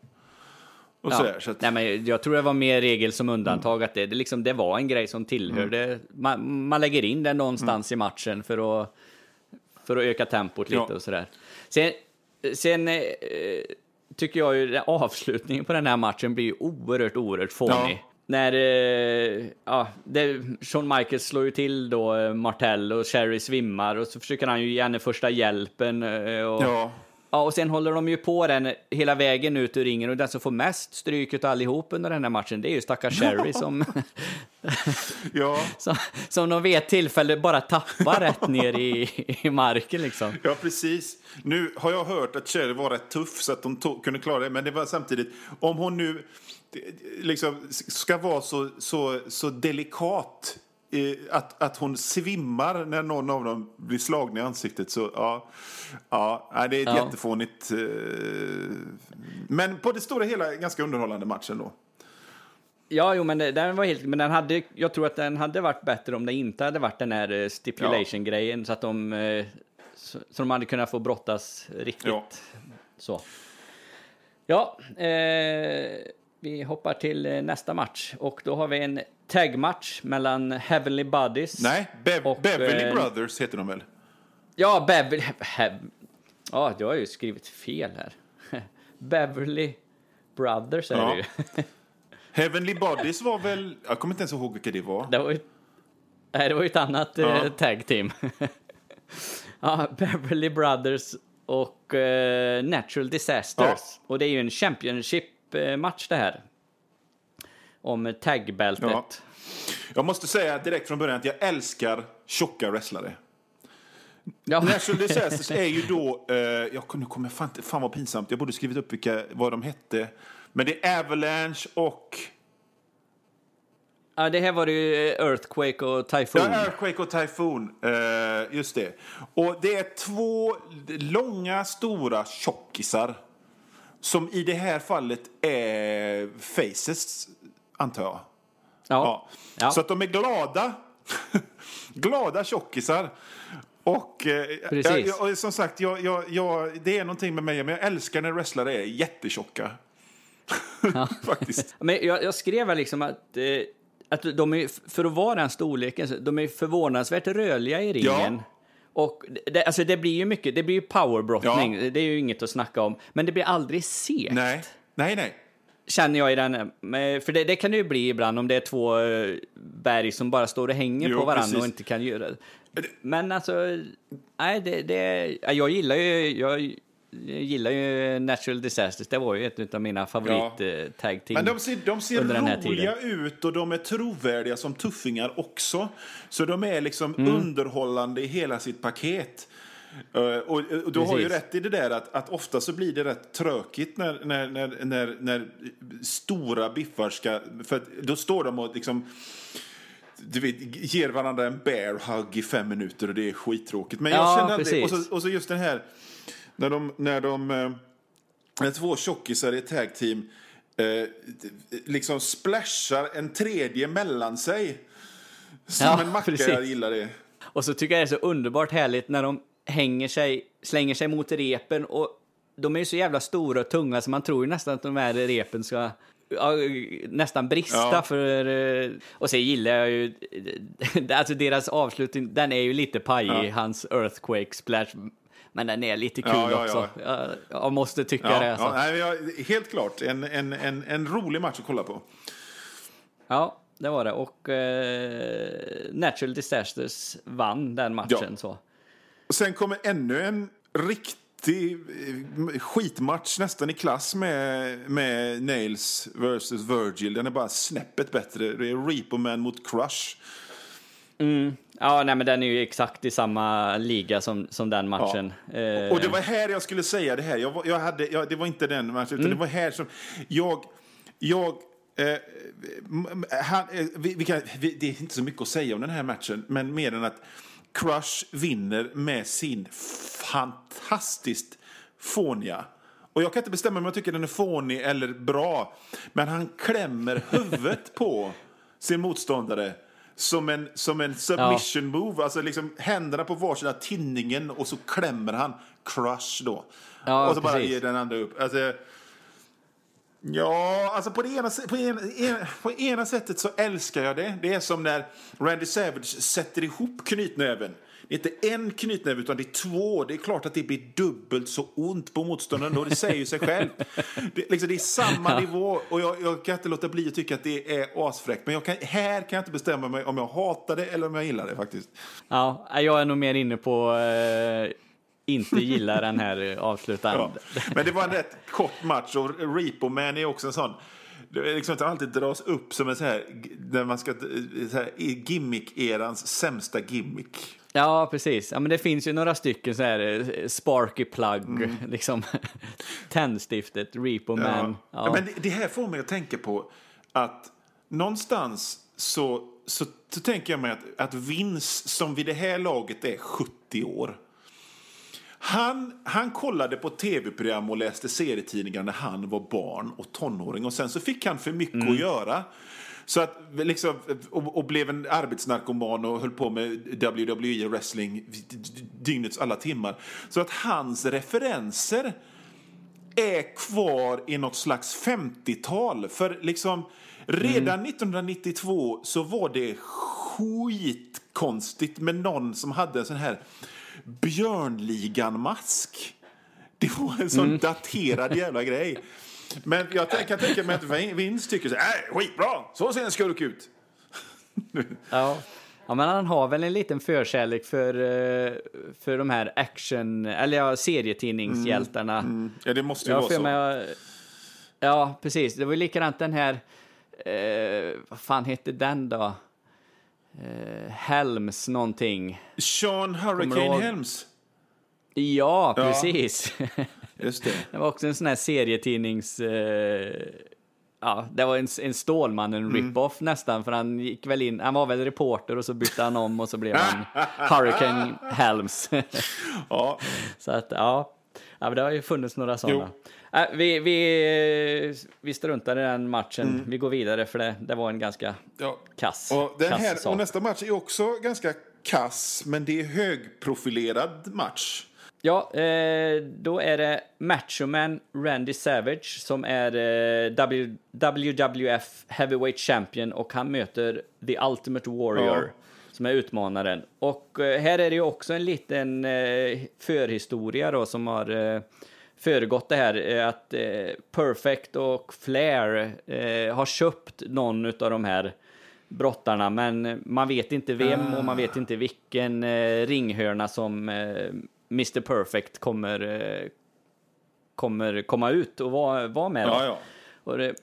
Och Ja. sådär, så att, Nej, men jag tror det var mer regel som undantag, att det, det, liksom, det var en grej som tillhörde... Mm. Man, man lägger in den någonstans i matchen för att, för att öka tempot lite Ja. och sådär. Sen, sen eh, tycker jag ju avslutningen på den här matchen blir ju oerhört, oerhört fånig. Ja. När eh, ja, det, Shawn Michaels slår ju till då eh, Martell och Sherry svimmar och så försöker han ju ge henne första hjälpen. eh, Och, ja. Ja, och sen håller de ju på den hela vägen ut ur ringen och den som får mest stryk utav allihop under den här matchen, det är ju stackars Sherry som, Ja, som, som de vid ett tillfälle bara tappar rätt ner i, i marken liksom. ja, precis. Nu har jag hört att Cherry var rätt tuff så att de to- kunde klara det, men det var samtidigt, om hon nu liksom ska vara så, så, så delikat att, att hon svimmar när någon av dem blir slagna i ansiktet så ja, ja det är ett Ja. jättefånigt. Eh, men på det stora hela ganska underhållande matchen då. Ja, jo, men den var helt, men den hade, jag tror att den hade varit bättre om det inte hade varit den här eh, stipulation-grejen så att de, eh, så, så de hade kunnat få brottas riktigt. Ja. Så. Ja, eh, vi hoppar till nästa match och då har vi en tag-match mellan Heavenly Buddies. Nej, Bev- och, Beverly eh, Brothers heter de väl? Ja, Beverly... Ja, du har ju skrivit fel här. Beverly Brothers är Ja. det ju. Heavenly Bodies var väl, jag kommer inte ens ihåg vilka det var. Det var ju, nej, det var ju ett annat Ja. eh, tag team. ja, Beverly Brothers och eh, Natural Disasters. Ja. Och det är ju en Championship-match det här. Om tagbältet. Ja. Jag måste säga direkt från början att jag älskar tjocka wrestlare. Ja. National Disasters är ju då, eh, jag, nu kommer fan, fan vad pinsamt, jag borde skrivit upp vilka, vad de hette. Men det är Avalanche och ja, det här var det ju eh, Earthquake och Typhoon. ja, Earthquake och Typhoon. Eh, just det. Och det är två långa, stora tjockisar. Som i det här fallet är faces, antar jag. Ja. Ja. Så att de är glada. glada tjockisar. Och, eh, jag, jag, som sagt, jag, jag, det är någonting med mig, men jag älskar när wrestlare är jättetjocka. Faktiskt. Men jag, skrev väl liksom att, eh, att de är, för att vara den storleken, de är förvånansvärt rörliga i ringen. Ja. Och det, alltså det blir ju mycket, det blir ju powerbrottning, Ja. det är ju inget att snacka om. Men det blir aldrig segt, Nej, nej, nej. Känner jag i den. För det, det kan det ju bli ibland om det är två eh, berg som bara står och hänger Jo, på varandra precis. och inte kan göra det. Men alltså, nej, det, det, ja, jag gillar ju, jag, gillar ju Natural Disasters, det var ju ett av mina favorit eh, tag team Men de ser, de ser roliga ut och de är trovärdiga som tuffingar också. Så de är liksom Mm. underhållande i hela sitt paket. Eh, och, och du har ju Precis. rätt i det där att, att ofta så blir det rätt tråkigt när, när, när, när, när stora biffar ska... För då står de och liksom du vet, ger varandra en bear hug i fem minuter och det är skittråkigt. Men jag Ja, känner aldrig, och, precis. så, och så just den här, när de, när de, eh, när två tjockisar i ett tag team eh, liksom splashar en tredje mellan sig. Som Ja, en macka, precis. jag gillar det. Och så tycker jag det är så underbart härligt när de hänger sig, slänger sig mot repen och de är ju så jävla stora och tunga så man tror ju nästan att de här repen ska ja, nästan brista Ja. för... eh, Och så gillar jag ju... Alltså deras avslutning, den är ju lite pajig, Ja. hans earthquake splash. Men den är lite kul Ja, också. Jag, måste tycka det. Alltså. nej, helt klart. En, en, en, en rolig match att kolla på. Ja, det var det. Och eh, Natural Disasters vann den matchen. Så. Och sen kommer ännu en riktig eh, skitmatch nästan i klass med, med Nails versus Virgil. Den är bara snäppet bättre. Det är Reaper Man mot Crush. Ja, nej, men den är ju exakt i samma liga som, som den matchen. Eh, Och det var här jag skulle säga det här. Jag, jag hade, jag, det var inte den matchen, utan det var här som... Jag... jag eh, han, eh, vi, vi kan, vi, det är inte så mycket att säga om den här matchen, men mer än att Crush vinner med sin fantastiskt fåniga och jag kan inte bestämma om jag tycker den är fånig eller bra. Men han klämmer huvudet på sin motståndare som en, som en submission move. Alltså liksom händerna på varsina tinningen och så klämmer han crush då. Ja, och så bara precis. ger den andra upp. Alltså, Ja, alltså på det ena, på, ena, på ena sättet så älskar jag det. Det är som när Randy Savage sätter ihop knytnäven. Det är inte en knytnäve utan det är två. Det är klart att det blir dubbelt så ont på motståndaren. Det säger ju sig själv. Det, liksom, det är samma nivå och jag, jag kan inte låta bli att tycka att det är asfräckt. Men jag kan, här kan jag inte bestämma mig om jag hatar det eller om jag gillar det faktiskt. Ja, jag är nog mer inne på eh, inte gilla den här eh, avslutande. Ja. Men det var en rätt kort match och Repo Man är också en sån det är liksom att det alltid dras upp som en så här, när man ska, så här, gimmick-erans sämsta gimmick. Ja, precis. Ja, men det finns ju några stycken så här eh, Sparky Plug, Mm. liksom Tändstiftet, Repo Man. Ja. Ja. Men det, det här får mig att tänka på att någonstans så, så, så tänker jag mig att, att Vince, som vid det här laget är 70 år, han, han kollade på tv-program och läste serietidningar när han var barn och tonåring. Och sen så fick han för mycket att göra. Så att, liksom, och, och blev en arbetsnarkoman och höll på med WWE och wrestling dygnets alla timmar. Så att hans referenser är kvar i något slags 50-tal. För liksom redan 1992 så var det skitkonstigt med någon som hade en sån här Björnligan-mask. Det var en sån daterad jävla grej. Men jag kan tänka mig att Vin- Vince tycker så här, "Äh, skitbra, så ser en skurk ut. Ja. ja, men han har väl en liten förkärlek för, eh, för de här action, eller ja, serietidningshjältarna. Ja, det måste ju Jag vara så. mig, ja, precis. Det var ju likadant den här, eh, vad fan hette den då? Eh, Helms någonting. Sean Hurricane ihåg? Helms. Ja, precis. Just det. det var också en sån här serietidnings... Eh, ja, det var en, en Stålmannen Mm. rip-off nästan, för han gick väl in, han var väl reporter och så bytte han om och så blev han Hurricane Helms. Ja, så att, ja. Ja men det har ju funnits några sådana. Äh, vi, vi, vi struntar i den matchen. Mm. Vi går vidare för det, det var en ganska ja. kass, Och, den kass här, sak. och nästa match är också ganska kass, men det är högprofilerad match. Ja, eh, då är det Machoman Randy Savage som är eh, w, WWF Heavyweight Champion och han möter The Ultimate Warrior Ja. Som är utmanaren. Och eh, här är det ju också en liten eh, förhistoria då som har eh, föregått det här att Perfect och Flair har köpt någon av de här brottarna, men man vet inte vem och man vet inte vilken ringhörna som Mr Perfect kommer, kommer komma ut och vara, vara med. Ja, ja. Och det,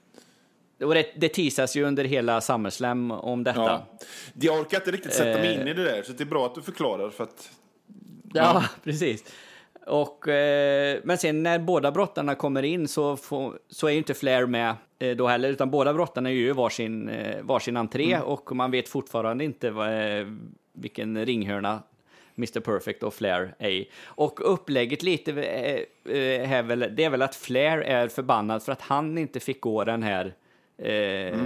och det, det teasas ju under hela SummerSlam om detta. ja. Jag orkar inte riktigt sätta mig Eh. in i det där, så det är bra att du förklarar. För att, Ja, precis. Och, eh, men sen när båda brottarna kommer in så, får, så är ju inte Flair med eh, då heller, utan båda brottarna gör ju varsin, eh, varsin entré Mm. och man vet fortfarande inte vad, eh, vilken ringhörna Mr Perfect och Flair är i. Och upplägget lite eh, eh, är väl, det är väl att Flair är förbannad för att han inte fick gå den här eh,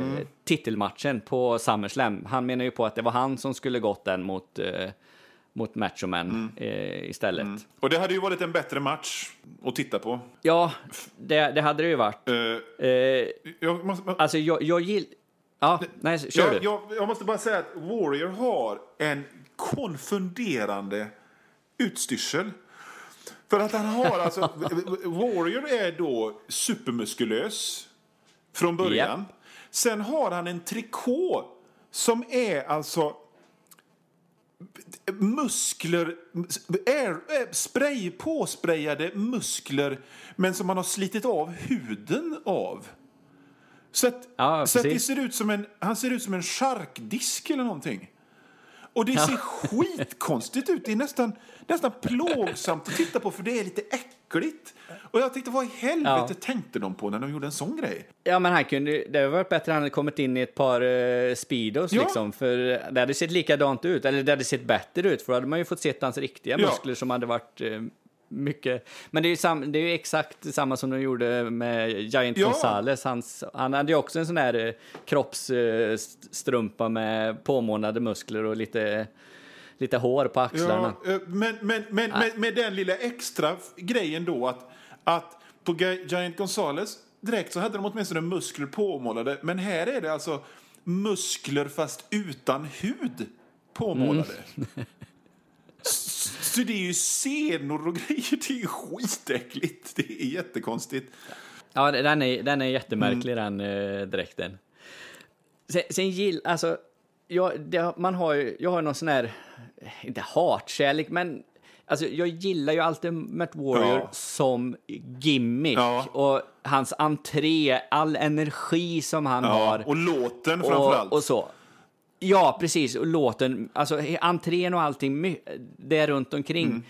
titelmatchen på SummerSlam. Han menar ju på att det var han som skulle gått den mot, eh, mot Machoman eh, istället. och det hade ju varit en bättre match att titta på. Ja, det, det hade det ju varit. Eh, Eh, jag, måste, alltså, jag, jag gillar... Ja, nej, kör jag, du. jag, jag måste bara säga att Warrior har en konfunderande utstyrsel. För att han har alltså... Warrior är då supermuskulös från början. Sen har han en trikå som är alltså muskler, air, spray, påsprayade muskler men som man har slitit av huden av. Så att, Ja, så att det ser ut som en, han ser ut som en charkdisk eller någonting. Och det ser skitkonstigt ut. Det är nästan, nästan plågsamt att titta på för det är lite äckligt. Och jag tänkte, vad i helvete Ja. tänkte de på när de gjorde en sån grej? Ja, men han kunde, det hade varit bättre om han hade kommit in i ett par uh, Speedos Ja. liksom, för det hade sett likadant ut, eller det hade sett bättre ut, för då hade man ju fått se hans riktiga Ja. muskler som hade varit eh, mycket... Men det är ju sam, det är ju exakt samma som de gjorde med Giant Ja. Gonzales. Hans, han hade ju också en sån här uh, kroppsstrumpa med påmånade muskler och lite, lite hår på axlarna. Ja, eh, men men, men med, med den lilla extra grejen då att, att på Gi- Giant Gonzales direkt så hade de åtminstone muskler påmålade. Men här är det alltså muskler fast utan hud påmålade. Mm. Så det är ju senor och grejer. Det är ju skitäckligt. Det är jättekonstigt. Ja, den är, den är jättemärklig Mm. den eh, dräkten. Sen, sen gill, alltså, jag, det, man har ju, jag har någon sån här, inte hatkärlek, men alltså, jag gillar ju Ultimate Warrior Ja. som gimmick. Ja. Och hans entré, all energi som han har. och låten framförallt. Och, och så. Ja, precis. Och låten, alltså entrén och allting, det runt omkring. Mm.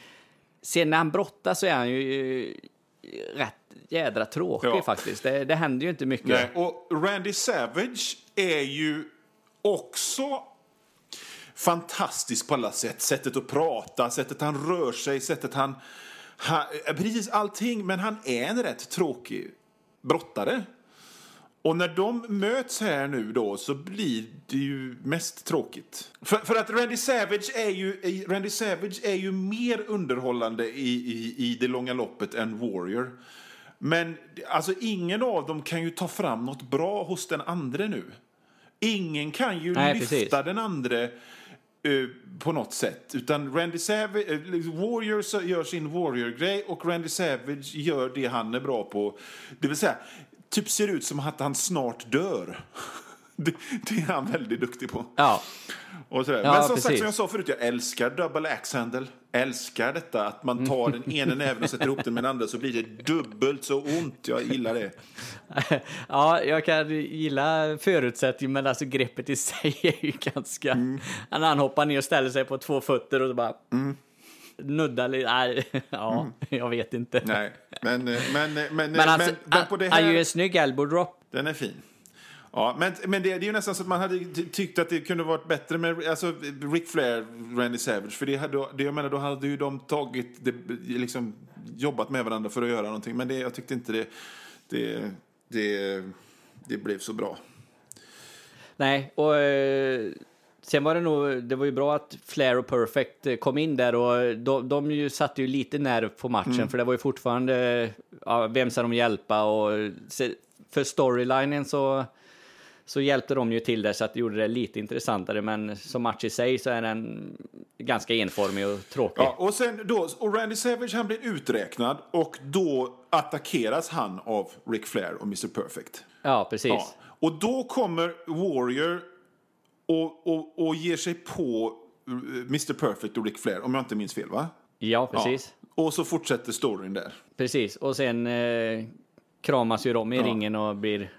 Sen när han brottas så är han ju eh, rätt jädra tråkig Ja. faktiskt. Det, det händer ju inte mycket. Nej, och Randy Savage är ju också fantastisk på alla sätt. Sättet att prata, sättet han rör sig, sättet han... han eh, precis allting, men han är en rätt tråkig brottare. Och när de möts här nu då så blir det ju mest tråkigt. För, för att Randy Savage är ju, eh, Randy Savage är ju mer underhållande i, i, i det långa loppet än Warrior. Men alltså ingen av dem kan ju ta fram något bra hos den andra nu. Ingen kan ju Nej, lyfta precis. den andra eh, på något sätt. Utan Randy Savage, eh, Warrior så- gör sin Warrior-grej och Randy Savage gör det han är bra på. Det vill säga, typ ser ut som att han snart dör. Det, det är han väldigt duktig på. Ja, Och sådär. Ja, Men som sagt, som jag sa förut, jag älskar double axe handle. Älskar detta att man tar den ena näven och sätter ihop den med den andra så blir det dubbelt så ont. Jag gillar det. ja, jag kan gilla förutsättningen, men alltså greppet i sig är ju ganska... Mm. När han hoppar ner och ställer sig på två fötter och så bara... Nuddar lite. Nej, ja, jag vet inte. Mm. Nej, men, eh, men, men, men, Men alltså, men, men på det han gör ju här... en snygg elbow drop. Den är fin. Ja, men, men det, det är ju nästan så att man hade ty- tyckt att det kunde varit bättre med alltså, Ric Flair, Randy Savage. För det hade, det, jag menar, då hade ju de tagit, det, liksom, jobbat med varandra för att göra någonting. Men det, jag tyckte inte det, det, det, det blev så bra. Nej, och eh, sen var det nog, det var ju bra att Flair och Perfect eh, kom in där och de, de ju satte ju lite nerv på matchen Mm. för det var ju fortfarande, ja, vem ska de hjälpa och för storylinen så så hjälpte de ju till där så att det gjorde det lite intressantare men som match i sig så är den ganska enformig och tråkig. Ja, och sen då, och Randy Savage han blir uträknad och då attackeras han av Ric Flair och Mr Perfect. Ja, precis. Ja. Och då kommer Warrior och, och, och ger sig på eh, Mr Perfect och Ric Flair, om jag inte minns fel va? Ja, precis. Ja. Och så fortsätter storyn där. Precis, och sen eh, kramas ju de i Ja. ringen och blir...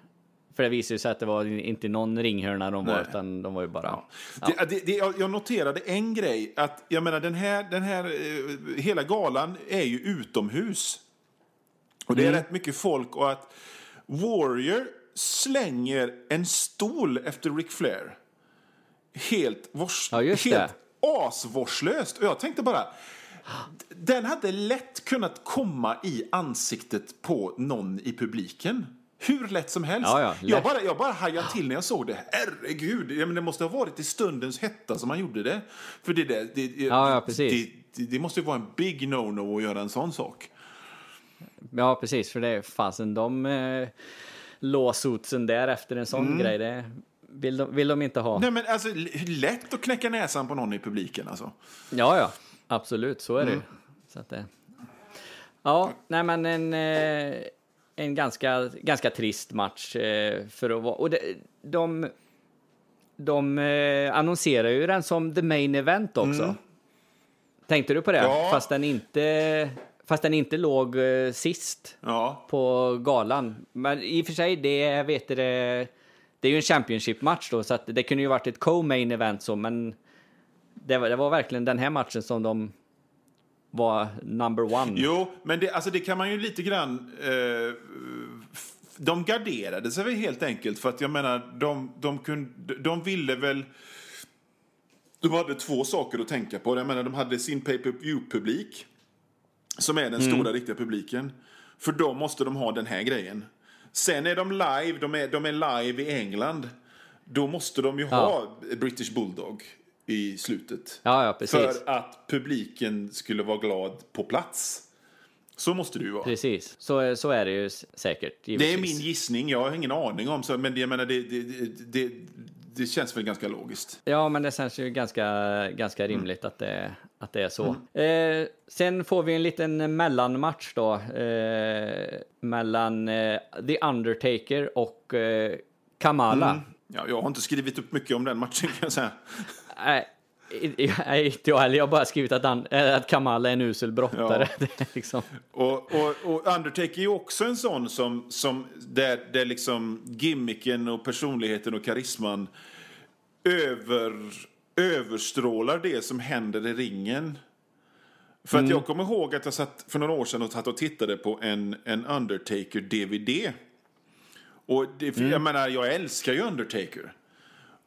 För det visar ju sig att det var inte någon ringhörna de var, Nej. utan de var ju bara... Ja. Det, det, det, jag noterade en grej, att jag menar den här, den här eh, hela galan är ju utomhus. Och det är rätt mycket folk och att Warrior slänger en stol efter Ric Flair. Helt, vårs, Ja, helt asvårdslöst. Och jag tänkte bara, den hade lätt kunnat komma i ansiktet på någon i publiken. Hur lätt som helst. Ja, ja, jag, bara, jag bara hajade till när jag såg det. Herregud, ja, men det måste ha varit i stundens hetta som han gjorde det. För det, där, det, Ja, det, det, måste ju vara en big no-no att göra en sån sak. ja, precis, för det är fasen de eh, låsotsen där efter en sån grej, det vill de, vill de inte ha. Nej, men alltså, lätt att knäcka näsan på någon i publiken alltså. Ja, ja, absolut, så är det ju. Så att det... Ja, nej men en, eh, en ganska, ganska trist match eh, för att vara... Och det, de de eh, annonserar ju den som the main event också. Mm. Tänkte du på det? Ja. Fast den inte... Fast den inte låg eh, sist Ja. på galan. Men i och för sig, det vet det, det är ju en Championship-match då, så det kunde ju varit ett co-main event så, men det var, det var verkligen den här matchen som de var number one. Jo, men det, alltså det kan man ju lite grann... Eh, de garderade sig väl helt enkelt för att jag menar, de, de, kunde, de ville väl... De hade två saker att tänka på. Jag menar, de hade sin pay-per-view-publik, som är den stora riktiga publiken. För då måste de ha den här grejen. Sen är de live, de är, de är live i England. Då måste de ju ha British Bulldog i slutet. Ja, ja. För att publiken skulle vara glad på plats. Så måste det ju vara. Precis, så, så är det ju säkert. Det är givetvis. min gissning, jag har ingen aning om, så, men jag menar, det, det, det, det, känns väl ganska logiskt. Ja, men det känns ju ganska, ganska rimligt att, det, att det är så. Mm. Eh, sen får vi en liten mellanmatch då. Eh, mellan eh, The Undertaker och eh, Kamala. Ja, jag har inte skrivit upp mycket om den matchen kan jag säga. Nej, inte jag heller. Jag har bara skrivit att, han, eh, att Kamala är en usel brottare. Ja. Liksom, Och, och, och Undertaker är ju också en sån som, som där, där liksom gimmicken och personligheten och karisman över, överstrålar det som händer i ringen. För att jag kommer ihåg att jag satt för några år sedan och satt och tittade på en, en Undertaker-DVD. Och det, jag menar, jag älskar ju Undertaker.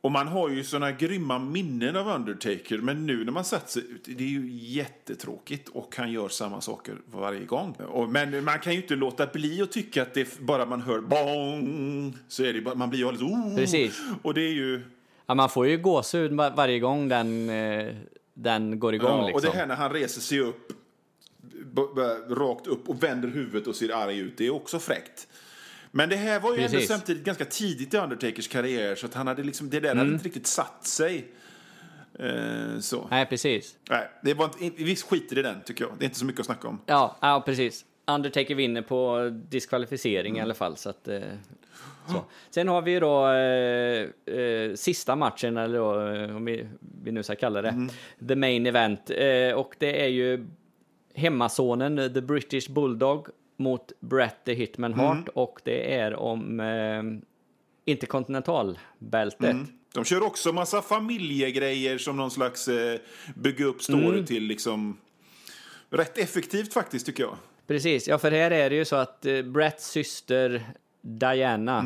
Och man har ju såna grymma minnen av Undertaker, men nu när man satt sig ut, det är ju jättetråkigt och han gör samma saker varje gång. Och, men man kan ju inte låta bli att tycka att det bara man hör bong så är det bara, man blir ju alldeles oh! Precis. Och det är ju, ja, man får ju gåshud var, varje gång den, eh, den går igång. ja, och liksom. det här när han reser sig upp, rakt upp och vänder huvudet och ser arg ut, det är också fräckt. Men det här var ju ändå samtidigt ganska tidigt i Undertakers karriär så att han hade liksom, det där Mm. hade inte riktigt satt sig. Eh, så. Nej, precis. Nej, det var inte, vi skiter i den tycker jag. Det är inte så mycket att snacka om. Ja, ja precis. Undertaker vinner på diskvalificering Mm. i alla fall. Så att, eh, så. Sen har vi då eh, eh, sista matchen, eller då, eh, om vi, vi nu ska kalla det, Mm. the main event. Eh, och det är ju hemmasonen, the British Bulldog, mot Bret the Hitman Mm. Hart. Och det är om eh, interkontinentalbältet. Mm. De kör också massa familjegrejer som någon slags eh, bygga upp story Mm. till liksom rätt effektivt faktiskt tycker jag. Precis, ja för här är det ju så att eh, Bretts syster Diana,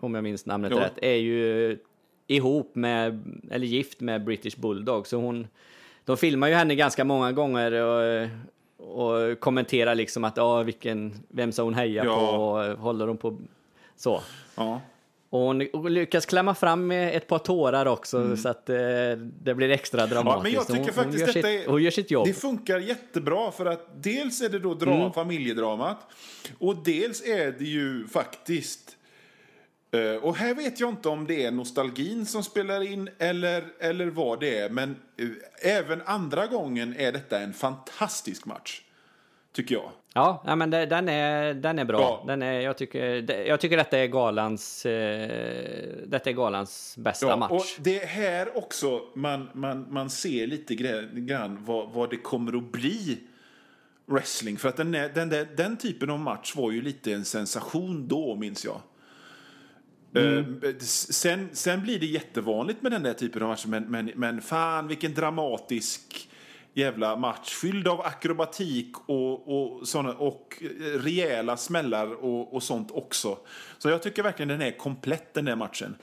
om jag minns namnet Mm. Ja. rätt, är ju ihop med, eller gift med British Bulldog. Så hon, de filmar ju henne ganska många gånger och, och kommenterar liksom att ja, vilken, vem ska hon heja Ja. på och håller hon på så. Ja. Och hon, lyckas klämma fram med ett par tårar också så att eh, det blir extra dramatiskt. Mm. Ja, men jag tycker hon, faktiskt hon, gör detta sitt, hon gör sitt jobb. Det funkar jättebra för att dels är det då dra, Mm. familjedramat och dels är det ju faktiskt och här vet jag inte om det är nostalgin som spelar in eller, eller vad det är. Men eh, även andra gången är detta en fantastisk match. Tycker jag. Ja, ja men det, den, är, den är bra. Ja. Den är, jag, tycker, det, jag tycker detta är galans, eh, detta är galans bästa match. Och det är här också man, man, man ser lite grann vad, vad det kommer att bli wrestling. För att den, den, där, den typen av match var ju lite en sensation då, minns jag. Eh, sen, sen blir det jättevanligt med den där typen av matcher, men, men, men fan vilken dramatisk jävla match. Fylld av akrobatik och, och, såna, och eh, rejäla smällar och, och sånt också. Så jag tycker verkligen den är komplett den där matchen.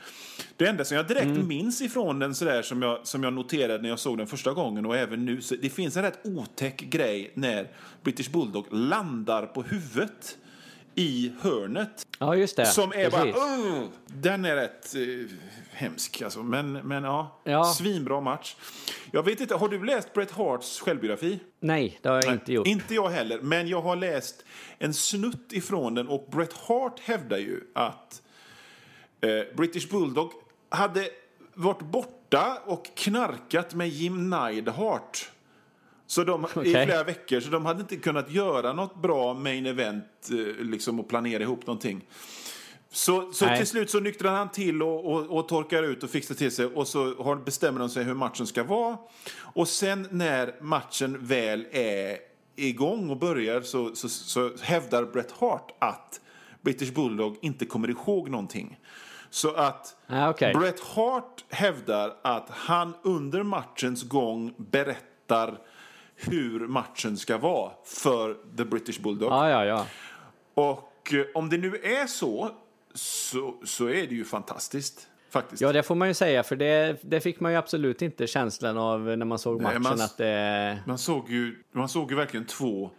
Det enda som jag direkt minns ifrån den sådär som jag, som jag noterade när jag såg den första gången och även nu, så det finns en rätt otäck grej när British Bulldog landar på huvudet i hörnet. ja, just det. Som är Precis. bara... "Ugh!" den är rätt eh, hemsk alltså. Men, men ja, Ja. svinbra match. Jag vet inte, har du läst Bret Harts självbiografi? Nej, det har jag inte gjort. Inte jag heller, men jag har läst en snutt ifrån den och Bret Hart hävdar ju att eh, British Bulldog hade varit borta och knarkat med Jim Neidhart Så de, Okej. I flera veckor, så de hade inte kunnat göra något bra main event eh, liksom, och planera ihop någonting. Så, så Nej. till slut så nyktrar han till och, och, och torkar ut och fixar till sig och så har, bestämmer de sig hur matchen ska vara. Och sen när matchen väl är igång och börjar så, så, så hävdar Bret Hart att British Bulldog inte kommer ihåg någonting. Så att Ah, okej. Bret Hart hävdar att han under matchens gång berättar hur matchen ska vara för The British Bulldog. Ja, ja, ja. Och eh, om det nu är så, så, så är det ju fantastiskt. Faktiskt. Ja, det får man ju säga, för det, det fick man ju absolut inte känslan av när man såg Nej, matchen man- att det... Man såg ju, man såg ju verkligen två,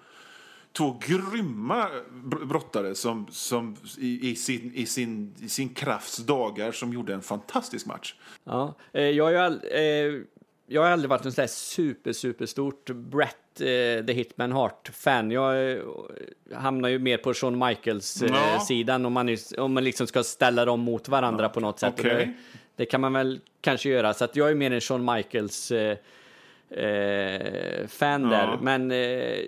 två grymma br- brottare som, som i, i, sin, i, sin, i sin krafts dagar som gjorde en fantastisk match. Ja, eh, jag har ju all, eh, jag har aldrig varit en sån där super, super stort Brett eh, The Hitman Hart-fan. Jag eh, hamnar ju mer på Shawn Ja. Michaels-sidan om, man, om man liksom ska ställa dem mot varandra på något sätt. Okej. Det, det kan man väl kanske göra, så att jag är mer en Shawn Michaels eh, eh, Ja. där. Men eh,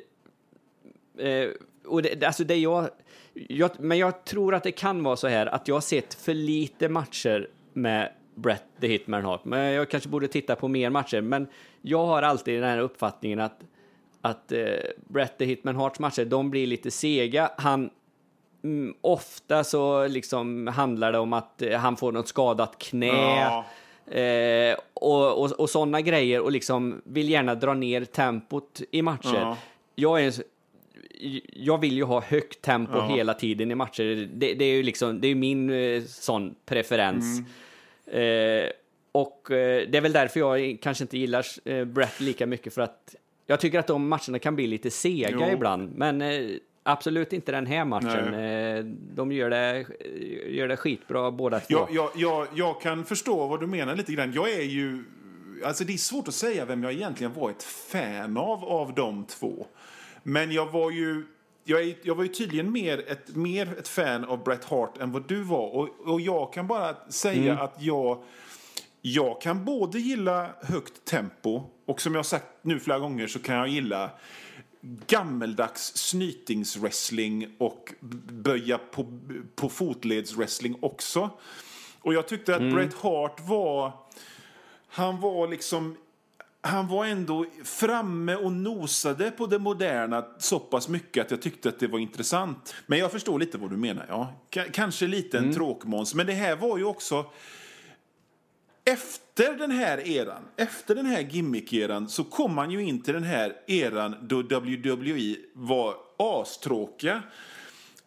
Eh, och det, alltså det jag, jag, men jag tror att det kan vara så här att jag har sett för lite matcher med Brett the Hitman Hart. Men jag kanske borde titta på mer matcher. Men jag har alltid den här uppfattningen att, att eh, Brett the Hitman Harts matcher, de blir lite sega. Han, mm, ofta så liksom handlar det om att eh, han får något skadat knä. Ja. Eh, och och, och sådana grejer och liksom vill gärna dra ner tempot i matcher. Ja. Jag, är, jag vill ju ha högt tempo Ja. hela tiden i matcher. Det, det är ju liksom, det är min eh, sån preferens. Mm. Eh, och eh, det är väl därför jag kanske inte gillar eh, Brett lika mycket för att jag tycker att de matcherna kan bli lite sega Jo. ibland. Men absolut inte den här matchen. Eh, de gör det, gör det skitbra båda två. Jag, jag, jag, jag kan förstå vad du menar lite grann. Jag är ju... Alltså det är svårt att säga vem jag egentligen var ett fan av, av de två. Men jag var ju... Jag, är, jag var ju tydligen mer ett, mer ett fan av Bret Hart än vad du var. Och, och jag kan bara säga att jag... Jag kan både gilla högt tempo och som jag har sagt nu flera gånger så kan jag gilla gammeldags snytingswrestling och böja på, på fotledswrestling också. Och jag tyckte att Bret Hart var... Han var liksom... Han var ändå framme och nosade på det moderna så pass mycket att jag tyckte att det var intressant. Men jag förstår lite vad du menar. Ja. K- kanske lite en tråkmåns. Men det här var ju också... Efter den här eran, efter den här gimmick-eran så kom man ju in till den här eran då WWE var astråkiga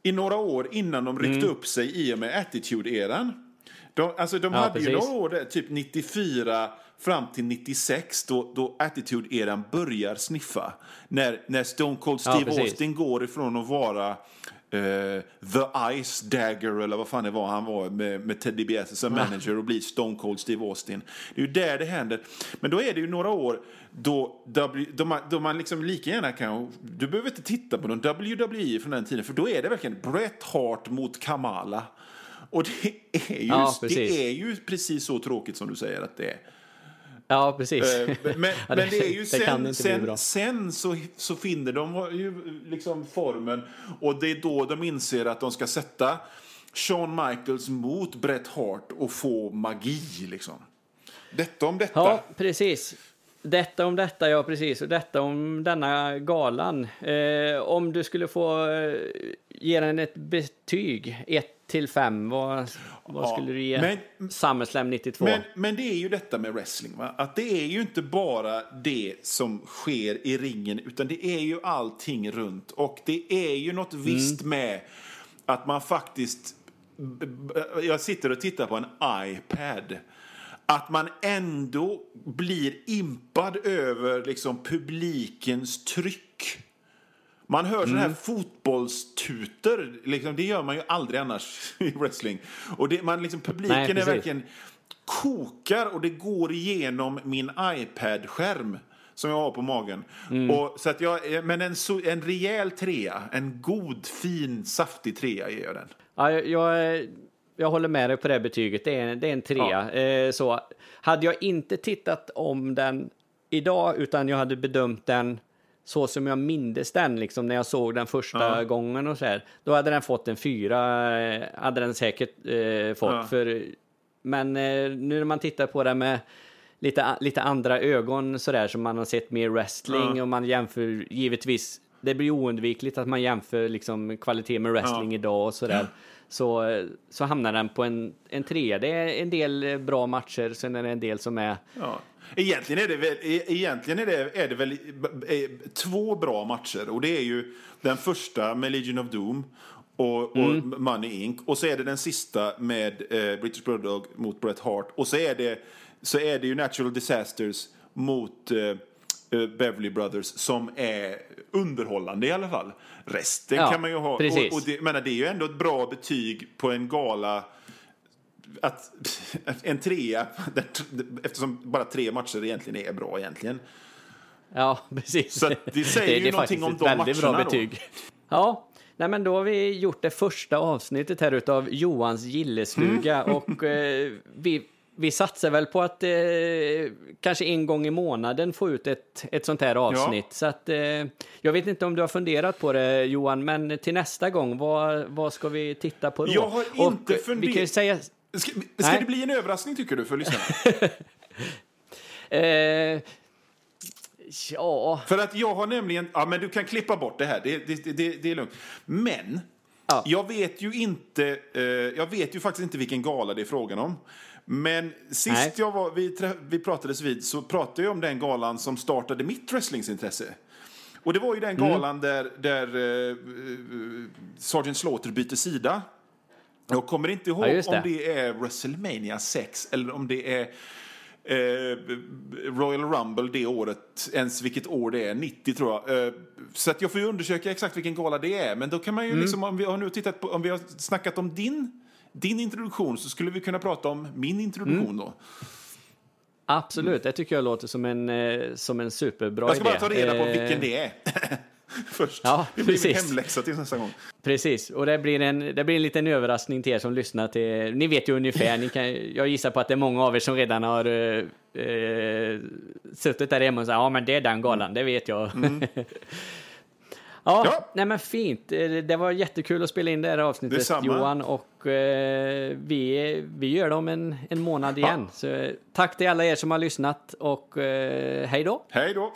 i några år innan de ryckte upp sig i och med Attitude-eran. De, alltså de Ja, hade ju precis. några år där, typ 94 fram till 96 då, då Attitude-eran börjar sniffa. När, när Stone Cold Ja, Steve precis. Austin går ifrån att vara eh, The Ice Dagger eller vad fan det var han var med, med Ted DiBiase som manager och blir Stone Cold Steve Austin. Det är ju där det händer. Men då är det ju några år då, W- då, man, då man liksom lika gärna kan... Du behöver inte titta på någon WWE från den tiden för då är det verkligen Bret Hart mot Kamala. Och det är ju, Ja, det är ju precis så tråkigt som du säger att det är. Ja, precis. Eh, Men, Ja, men det är ju det sen, sen, sen så, så finner de ju liksom formen och det är då de inser att de ska sätta Shawn Michaels mot Bret Hart och få magi liksom. Detta om detta. Ja, precis. Detta om detta, ja precis. Och detta om denna galan. Eh, om du skulle få eh, ge den ett betyg, 1 till 5, vad, vad Ja, skulle du ge men- SummerSlam 92? Men, men det är ju detta med wrestling, va? att det är ju inte bara det som sker i ringen, utan det är ju allting runt. Och det är ju något visst med att man faktiskt... Jag sitter och tittar på en iPad. Att man ändå blir impad över liksom publikens tryck. Man hör sådana här fotbollstuter. Liksom, det gör man ju aldrig annars i wrestling. Och det, man, liksom, publiken Nej, är verkligen kokar och det går igenom min iPad-skärm som jag har på magen. Mm. Och, så att jag, eh, men en, en rejäl trea, en god, fin, saftig trea ger jag den. Ja, jag, jag, jag håller med dig på det betyget. Det är, det är en trea. Eh, så, hade jag inte tittat om den idag, utan jag hade bedömt den så som jag mindes den, liksom när jag såg den första Ja. gången och så här. Då hade den fått en fyra, eh, hade den säkert eh, fått. Ja. För, men eh, nu när man tittar på det med lite, lite andra ögon så där, som man har sett mer wrestling Ja. och man jämför givetvis, det blir oundvikligt att man jämför liksom kvalitet med wrestling idag och så där. Så, så hamnar den på en, en trea. Det är en del bra matcher, sen är det en del som är. Egentligen är det väl, e- egentligen är det, är det väl eh, två bra matcher. Och det är ju den första med Legion of Doom och, och Mm. Money Inc. Och så är det den sista med eh, British Bulldog mot Bret Hart. Och så är det, så är det ju Natural Disasters mot eh, eh, Beverly Brothers som är underhållande i alla fall. Resten Ja, kan man ju ha. precis. Och, och det, menar, det är ju ändå ett bra betyg på en gala att en trea, eftersom bara tre matcher egentligen är bra egentligen. Ja, precis. Så det säger ju är någonting om de väldigt bra matcherna då. betyg. Ja, nej men då har vi gjort det första avsnittet här utav Johans gillestuga Mm. och eh, vi, vi satsar väl på att eh, kanske en gång i månaden få ut ett, ett sånt här avsnitt. Så att eh, jag vet inte om du har funderat på det Johan, men till nästa gång, vad, vad ska vi titta på då? Jag har inte funderat-. Ska, ska det bli en överraskning tycker du för lyssnarna? Eh, ja, för att jag har nämligen, ja men du kan klippa bort det här, det, det, det, det är lugnt. Men, Ja. jag vet ju inte, eh, jag vet ju faktiskt inte vilken gala det är frågan om. Men sist Nej. jag var, vi, vi pratades vid så pratade jag om den galan som startade mitt wrestlingsintresse. Och det var ju den Mm. galan där, där uh, Sergeant Slaughter byter sida. Jag kommer inte ihåg Ja, det. om det är WrestleMania 6 eller om det är eh, Royal Rumble det året, ens vilket år det är, 90 tror jag. Eh, så att jag får ju undersöka exakt vilken gala det är. Men då kan man ju Mm. liksom, om vi har nu tittat på, om vi har snackat om din, din introduktion så skulle vi kunna prata om min introduktion Mm. då. absolut. Det tycker jag låter som en, eh, som en superbra Jag ska idé. bara ta reda på Eh, vilken det är. Först. Ja, det blir min precis. hemläxa till nästa gång. Precis, och det blir, en, det blir en liten överraskning till er som lyssnar. Till, ni vet ju ungefär, ni kan, jag gissar på att det är många av er som redan har uh, suttit där hemma och sagt ja men det är den galan, det vet jag. ja, Ja. nej men fint. Eh, Det var jättekul att spela in det här avsnittet Detsamma. Johan och eh, vi, vi gör det om en, en månad igen. Så, eh, tack till alla er som har lyssnat och uh, hej då! Hej då!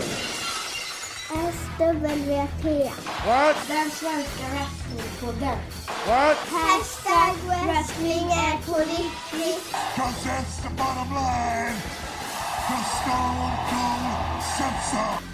SWT. What? Den svenska wrestlingpodden. What? Hashtag wrestling är på riktigt. Cause that's the bottom line. Cause Stone Cold so.